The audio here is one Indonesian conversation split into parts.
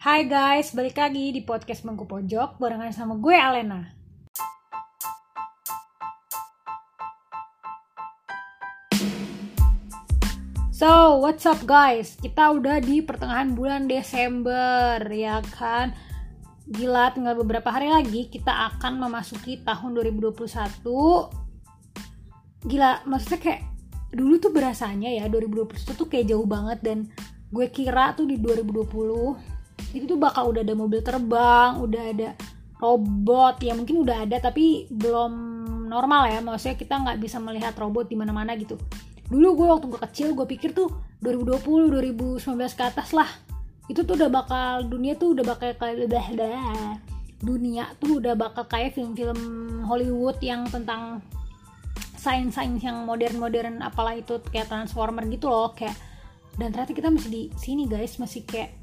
Hai guys, balik lagi di podcast Bangku Pojok barengan sama gue Alena. So, what's up guys? Kita udah di pertengahan bulan Desember, ya kan? Gila, tinggal beberapa hari lagi kita akan memasuki tahun 2021. Gila, maksudnya kayak dulu tuh berasanya ya 2021 tuh kayak jauh banget dan gue kira tuh di 2020 itu tuh bakal udah ada mobil terbang, udah ada robot ya mungkin udah ada tapi belum normal ya. Maksudnya kita nggak bisa melihat robot di mana-mana gitu. Dulu gue waktu gue kecil gue pikir tuh 2020 2019 ke atas lah. Itu tuh udah bakal dunia tuh udah bakal kayak dah dah dunia tuh udah bakal kayak film-film Hollywood yang tentang sains-sains yang modern-modern apalah itu kayak transformer gitu loh kayak. Dan ternyata kita masih di sini guys. Masih kayak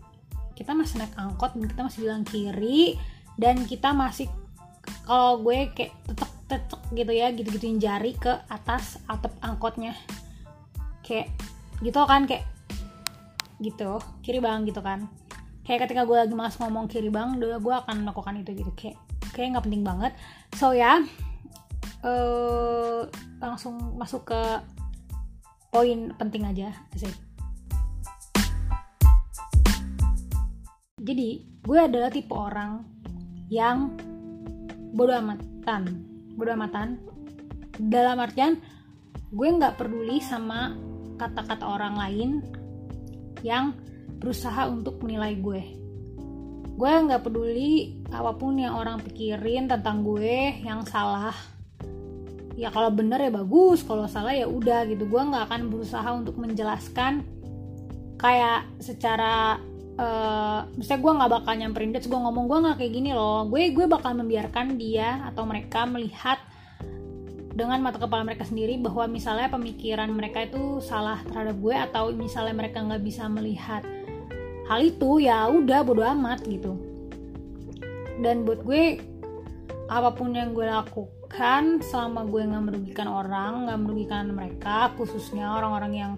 kita masih naik angkot dan kita masih bilang kiri dan kita masih kalau gue kayak tetek tetek gitu ya gitu gituin jari ke atas atap angkotnya. Kayak gitu kan kayak gitu kiri bang gitu kan. Kayak ketika gue lagi malas ngomong kiri bang gue akan melakukan itu gitu. Kayak kayak nggak penting banget. So ya uh, langsung masuk ke poin penting aja sih jadi gue adalah tipe orang yang bodo amatan. Bodo amatan. Dalam artian gue nggak peduli sama kata-kata orang lain yang berusaha untuk menilai gue. Gue nggak peduli apa pun yang orang pikirin tentang gue yang salah. Ya kalau bener ya bagus kalau salah ya udah gitu. Gue nggak akan berusaha untuk menjelaskan kayak secara uh, misalnya gue nggak bakal nyamperin dia gue ngomong gue nggak kayak gini loh. Gue gue bakal membiarkan dia atau mereka melihat dengan mata kepala mereka sendiri bahwa misalnya pemikiran mereka itu salah terhadap gue atau misalnya mereka nggak bisa melihat hal itu ya udah bodo amat gitu. Dan buat gue apa pun yang gue lakukan kan selama gue nggak merugikan orang nggak merugikan mereka khususnya orang-orang yang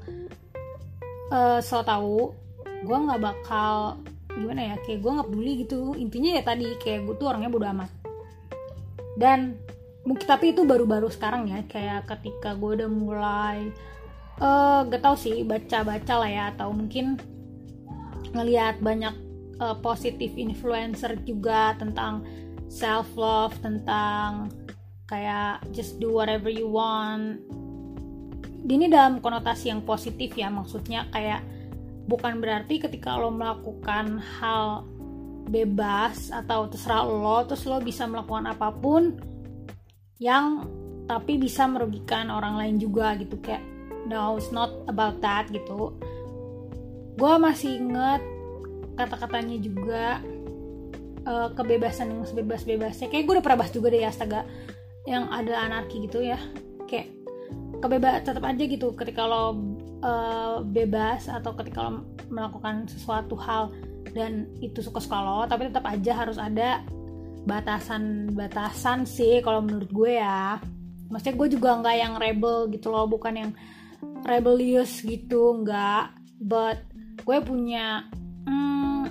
uh, so tau gue nggak bakal gimana ya kayak gue nggak peduli gitu. Intinya ya tadi kayak gue tuh orangnya bodo amat. Dan mungkin tapi itu baru-baru sekarang ya kayak ketika gue udah mulai uh, gak tau sih baca-baca lah ya atau mungkin ngelihat banyak uh, positif influencer juga tentang self love tentang kayak just do whatever you want. Ini dalam konotasi yang positif ya maksudnya kayak bukan berarti ketika lo melakukan hal bebas atau terserah lo terus lo bisa melakukan apa pun yang tapi bisa merugikan orang lain juga gitu. Kayak no it's not about that gitu. Gue masih inget kata-katanya juga uh, kebebasan yang sebebas-bebasnya. Kayak gue udah pernah bahas juga deh astaga yang ada anarki gitu ya. Kayak kebebas tetap aja gitu. Ketika lo uh, bebas atau ketika lo melakukan sesuatu hal dan itu suka-suka lo tapi tetap aja harus ada batasan-batasan sih kalau menurut gue ya. Maksudnya gue juga nggak yang rebel gitu loh bukan yang rebellious gitu nggak. But gue punya hmm,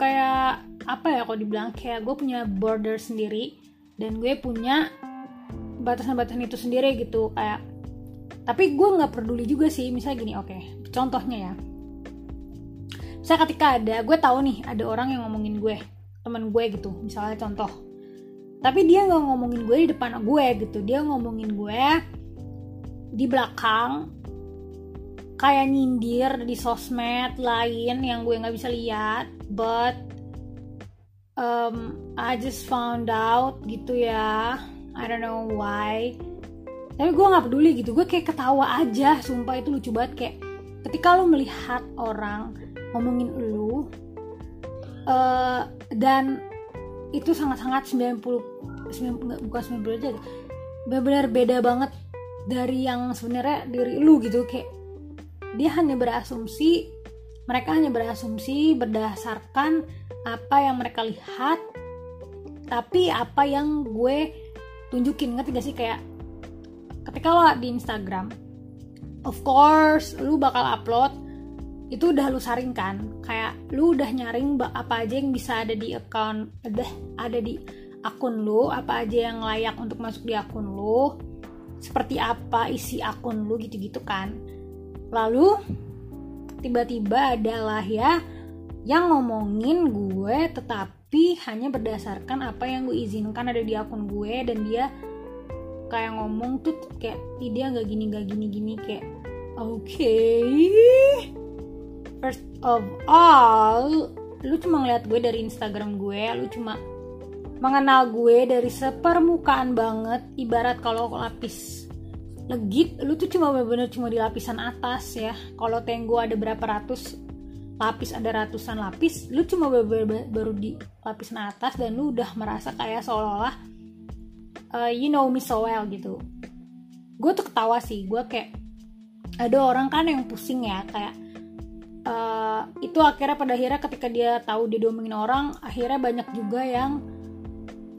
kayak apa ya kalau dibilang? Kayak gue punya border sendiri dan gue punya batasan-batasan itu sendiri gitu kayak tapi gue nggak peduli juga sih misalnya gini oke okay, contohnya ya. Misalnya ketika ada gue tahu nih ada orang yang ngomongin gue teman gue gitu misalnya contoh. Tapi dia nggak ngomongin gue di depan gue gitu dia ngomongin gue di belakang kayak nyindir di sosmed lain yang gue nggak bisa lihat but um, I just found out gitu ya I don't know why. Tapi gue nggak peduli gitu. Gue kayak ketawa aja sumpah. Itu lucu banget. Kayak ketika lo melihat orang ngomongin lu uh, dan itu sangat-sangat 90 90 bukan 90 aja. Benar-benar beda banget dari yang sebenarnya diri lu gitu. Kayak dia hanya berasumsi mereka hanya berasumsi berdasarkan apa yang mereka lihat tapi apa yang gue tunjukin ngerti gak sih? Kayak ketika lo di Instagram of course lu bakal upload itu udah lu saring kan? Kayak lu udah nyaring apa aja yang bisa ada di account ada ada di akun lu apa aja yang layak untuk masuk di akun lu seperti apa isi akun lu gitu-gitu kan? Lalu tiba-tiba adalah ya yang ngomongin gue tetapi hanya berdasarkan apa yang gue izinkan ada di akun gue dan dia kayak ngomong tuh kayak dia nggak gini nggak gini gini kayak oke okay. First of all lu cuma ngeliat gue dari Instagram gue lu cuma mengenal gue dari sepermukaan banget ibarat kalau lapis legit lu tuh cuma bener-bener cuma di lapisan atas ya. Kalau tenggo ada berapa ratus lapis ada ratusan lapis lu cuma baru di lapisan atas dan lu udah merasa kayak seolah-olah uh, you know me so well gitu. Gue tuh ketawa sih gue kayak ada orang kan yang pusing ya kayak uh, itu akhirnya pada akhirnya ketika dia tahu dia diomongin orang akhirnya banyak juga yang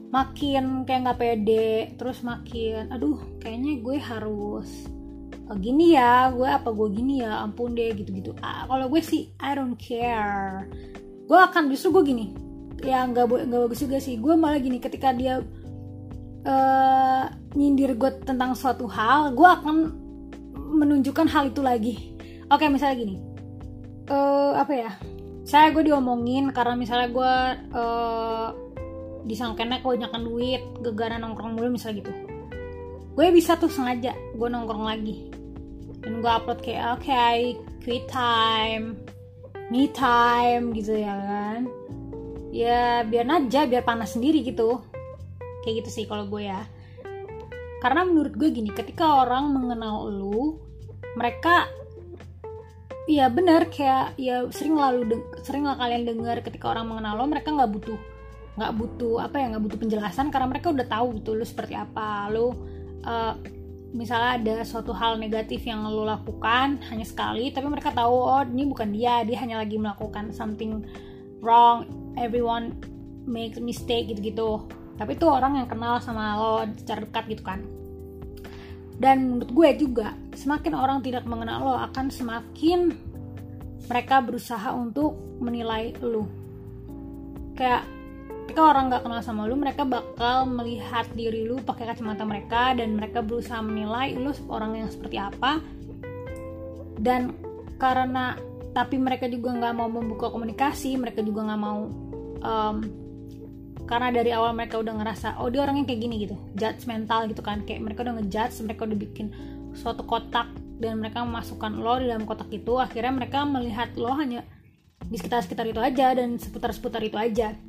makin kayak nggak pede terus makin aduh kayaknya gue harus oh, gini ya gue apa gue gini ya ampun deh gitu gitu ah, kalau gue sih I don't care. Gue akan justru gue gini ya nggak nggak bagus juga sih. Gue malah gini ketika dia uh, nyindir gue tentang suatu hal gue akan menunjukkan hal itu lagi. Oke misalnya gini uh, apa ya saya gue diomongin karena misalnya gue uh, disangkanya kebanyakan duit gegara nongkrong mulu misalnya gitu. Gue bisa tuh sengaja gue nongkrong lagi. Dan gue upload kayak oke okay, quit time me time gitu ya kan. Ya biar aja biar panas sendiri gitu. Kayak gitu sih kalau gue ya. Karena menurut gue gini ketika orang mengenal lu mereka Iya benar kayak ya sering lalu sering lah kalian dengar ketika orang mengenal lo mereka nggak butuh nggak butuh apa ya nggak butuh penjelasan karena mereka udah tahu gitu lo seperti apa. Lo uh, misalnya ada suatu hal negatif yang lo lakukan hanya sekali tapi mereka tahu oh ini bukan dia dia hanya lagi melakukan something wrong everyone make mistake gitu gitu tapi itu orang yang kenal sama lo secara dekat gitu kan. Dan menurut gue juga semakin orang tidak mengenal lo akan semakin mereka berusaha untuk menilai lo. Kayak ketika orang nggak kenal sama lo mereka bakal melihat diri lo pakai kacamata mereka dan mereka berusaha menilai lo orang yang seperti apa. Dan karena tapi mereka juga nggak mau membuka komunikasi mereka juga nggak mau um, karena dari awal mereka udah ngerasa oh dia orangnya kayak gini gitu. Judgmental gitu kan. Kayak mereka udah ngejudge mereka udah bikin suatu kotak dan mereka memasukkan lo di dalam kotak itu. Akhirnya mereka melihat lo hanya di sekitar-sekitar itu aja dan seputar-seputar itu aja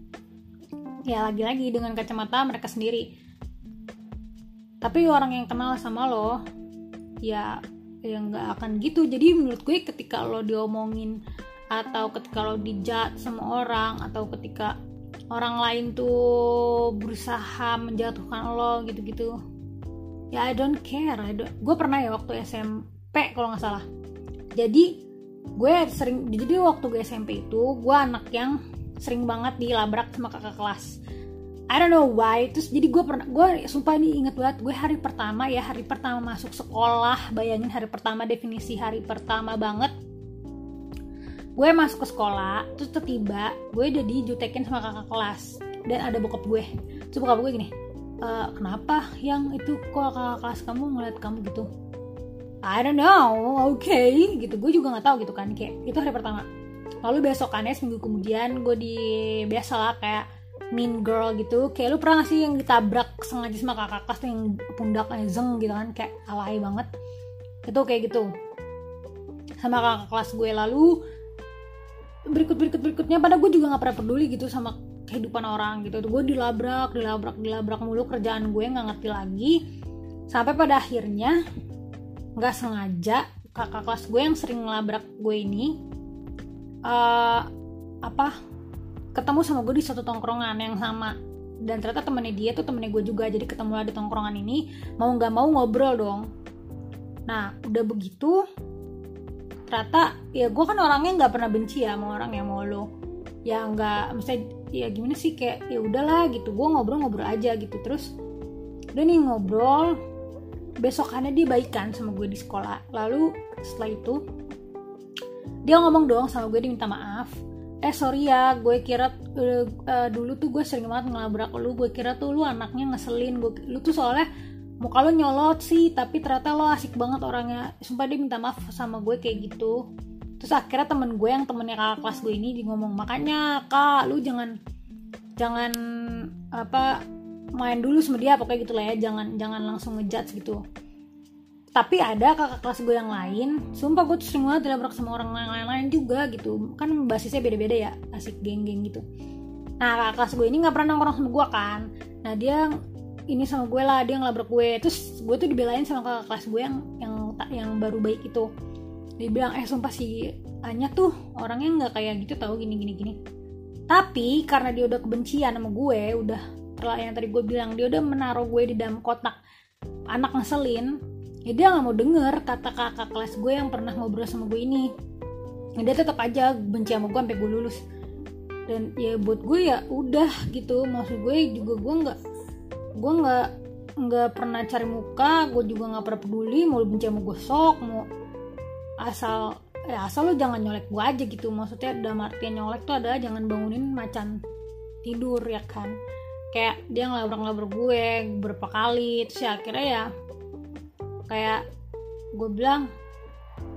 ya lagi-lagi dengan kacamata mereka sendiri. Tapi orang yang kenal sama lo ya ya nggak akan gitu. Jadi menurut gue ketika lo diomongin atau ketika lo dijat sama orang atau ketika orang lain tuh berusaha menjatuhkan lo gitu-gitu ya I don't care. I don't... gue pernah ya waktu SMP kalau nggak salah. Jadi gue sering jadi waktu gue SMP itu gue anak yang sering banget dilabrak sama kakak kelas. I don't know why. Terus jadi gue pernah gue sumpah ini inget banget gue hari pertama ya hari pertama masuk sekolah bayangin hari pertama definisi hari pertama banget. Gue masuk ke sekolah terus tiba gue udah dijutekin sama kakak kelas dan ada bokap gue. Terus bokap gue gini e, kenapa yang itu kok kakak kelas kamu ngeliat kamu gitu? I don't know oke okay. gitu. Gue juga nggak tahu gitu kan kayak itu hari pertama lalu besokannya seminggu kemudian gue di biasa lah kayak mean girl gitu. Kayak lu pernah gak sih yang ditabrak sengaja sama kakak kelas yang pundaknya zeng gitu kan kayak alay banget. Itu kayak gitu. Sama kakak kelas gue. Lalu berikut berikut berikutnya pada gue juga nggak pernah peduli gitu sama kehidupan orang gitu. Gue dilabrak dilabrak dilabrak mulu kerjaan gue nggak ngerti lagi. Sampai pada akhirnya nggak sengaja kakak kelas gue yang sering ngelabrak gue ini uh, apa ketemu sama gue di satu tongkrongan yang sama. Dan ternyata temennya dia tuh temennya gue juga jadi ketemu di tongkrongan ini mau nggak mau ngobrol dong. Nah udah begitu ternyata ya gue kan orangnya nggak pernah benci ya sama orang yang mau lo ya nggak misalnya ya gimana sih kayak ya udahlah gitu gue ngobrol-ngobrol aja gitu. Terus udah nih ngobrol besokannya dia baikan sama gue di sekolah. Lalu setelah itu dia ngomong doang sama gue dia minta maaf. Eh sorry ya gue kira uh, uh, dulu tuh gue sering banget ngelabrak lu. Gue kira tuh lu anaknya ngeselin. Gue lu tuh soalnya muka lo nyolot sih tapi ternyata lo asik banget orangnya. Sumpah dia minta maaf sama gue kayak gitu. Terus akhirnya temen gue yang temennya kakak kelas gue ini di ngomong makanya kak lu jangan jangan apa main dulu sama dia pokoknya gitu lah ya. Jangan jangan langsung ngejudge gitu tapi ada kakak kelas gue yang lain. Sumpah gue tuh sering banget dilabrak sama orang lain-lain juga gitu. Kan basisnya beda-beda ya asik geng-geng gitu. Nah kakak kelas gue ini nggak pernah nongkrong sama gue kan. Nah dia ini sama gue lah dia ngelabrak gue. Terus gue tuh dibelain sama kakak kelas gue yang yang yang baru baik itu. Dia bilang eh sumpah si Anya tuh orangnya nggak kayak gitu tahu gini gini gini. Tapi karena dia udah kebencian sama gue udah yang tadi gue bilang dia udah menaruh gue di dalam kotak anak ngeselin ya dia nggak mau denger kata kakak kelas gue yang pernah ngobrol sama gue ini. Ya dia tetap aja benci sama gue sampai gue lulus. Dan ya buat gue ya udah gitu. Maksud gue juga gue nggak gue nggak nggak pernah cari muka. Gue juga nggak pernah peduli mau benci sama gue sok mau asal ya asal lo jangan nyolek gue aja gitu. Maksudnya dalam artian nyolek tuh adalah jangan bangunin macan tidur ya kan? Kayak dia ngelabrak-ngelabrak gue beberapa kali terus ya akhirnya ya kayak gue bilang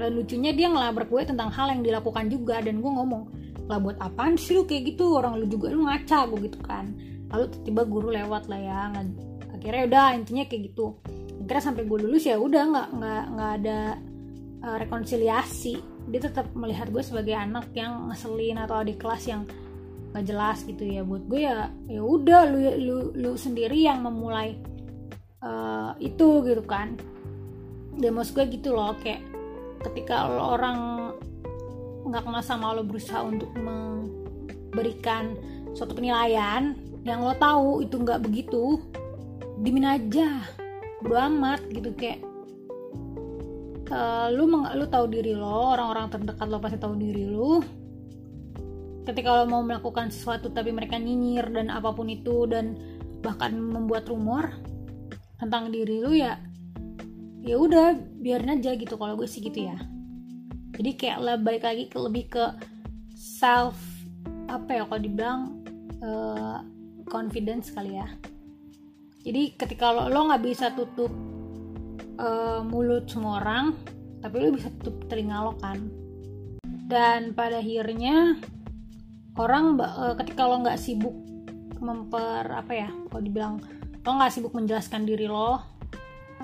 dan lucunya dia ngelabrak gue tentang hal yang dilakukan juga dan gue ngomong lah buat apaan sih lu kayak gitu? Orang lu juga lu ngaca gue gitu kan. Lalu tiba-tiba guru lewat lah ya akhirnya udah intinya kayak gitu. Akhirnya sampai gue lulus ya udah nggak nggak nggak ada uh, rekonsiliasi. Dia tetap melihat gue sebagai anak yang ngeselin atau adik kelas yang gak jelas gitu ya. Buat gue ya ya udah lu lu lu sendiri yang memulai uh, itu gitu kan dan maksud gue gitu loh kayak ketika lo orang nggak kenal sama lo berusaha untuk memberikan suatu penilaian yang lo tahu itu nggak begitu dimin aja. Bro amat gitu kayak uh, lu meng, lu tahu diri lo orang-orang terdekat lo pasti tahu diri lu. Ketika lo mau melakukan sesuatu tapi mereka nyinyir dan apa pun itu dan bahkan membuat rumor tentang diri lu ya ya udah biarin aja gitu kalau gue sih gitu ya. Jadi kayak lebih baik lagi ke lebih ke self apa ya kalau dibilang uh, confidence kali ya. Jadi ketika lo lo nggak bisa tutup uh, mulut semua orang tapi lu bisa tutup telinga lo kan. Dan pada akhirnya orang uh, ketika lo nggak sibuk memper apa ya kalau dibilang lo nggak sibuk menjelaskan diri lo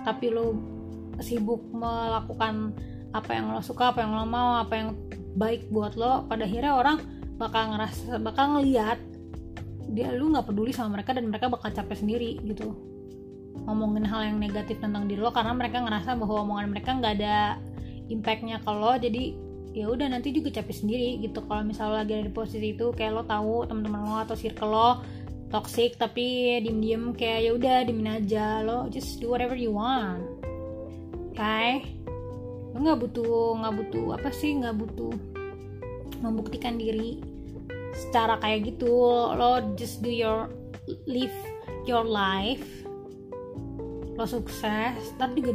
tapi lo sibuk melakukan apa yang lo suka apa yang lo mau apa yang baik buat lo pada akhirnya orang bakal ngerasa bakal ngeliat dia lu nggak peduli sama mereka dan mereka bakal capek sendiri gitu. Ngomongin hal yang negatif tentang diri lo karena mereka ngerasa bahwa omongan mereka nggak ada impactnya kalau jadi ya udah nanti juga capek sendiri gitu. Kalau misalnya lagi ada di posisi itu kayak lo tahu teman-teman lo atau circle lo toxic tapi diem-diem kayak ya udah diemin aja. Lo just do whatever you want okay lo nggak butuh nggak butuh apa sih? Nggak butuh membuktikan diri secara kayak gitu. Lo just do your live your life. Lo sukses tapi juga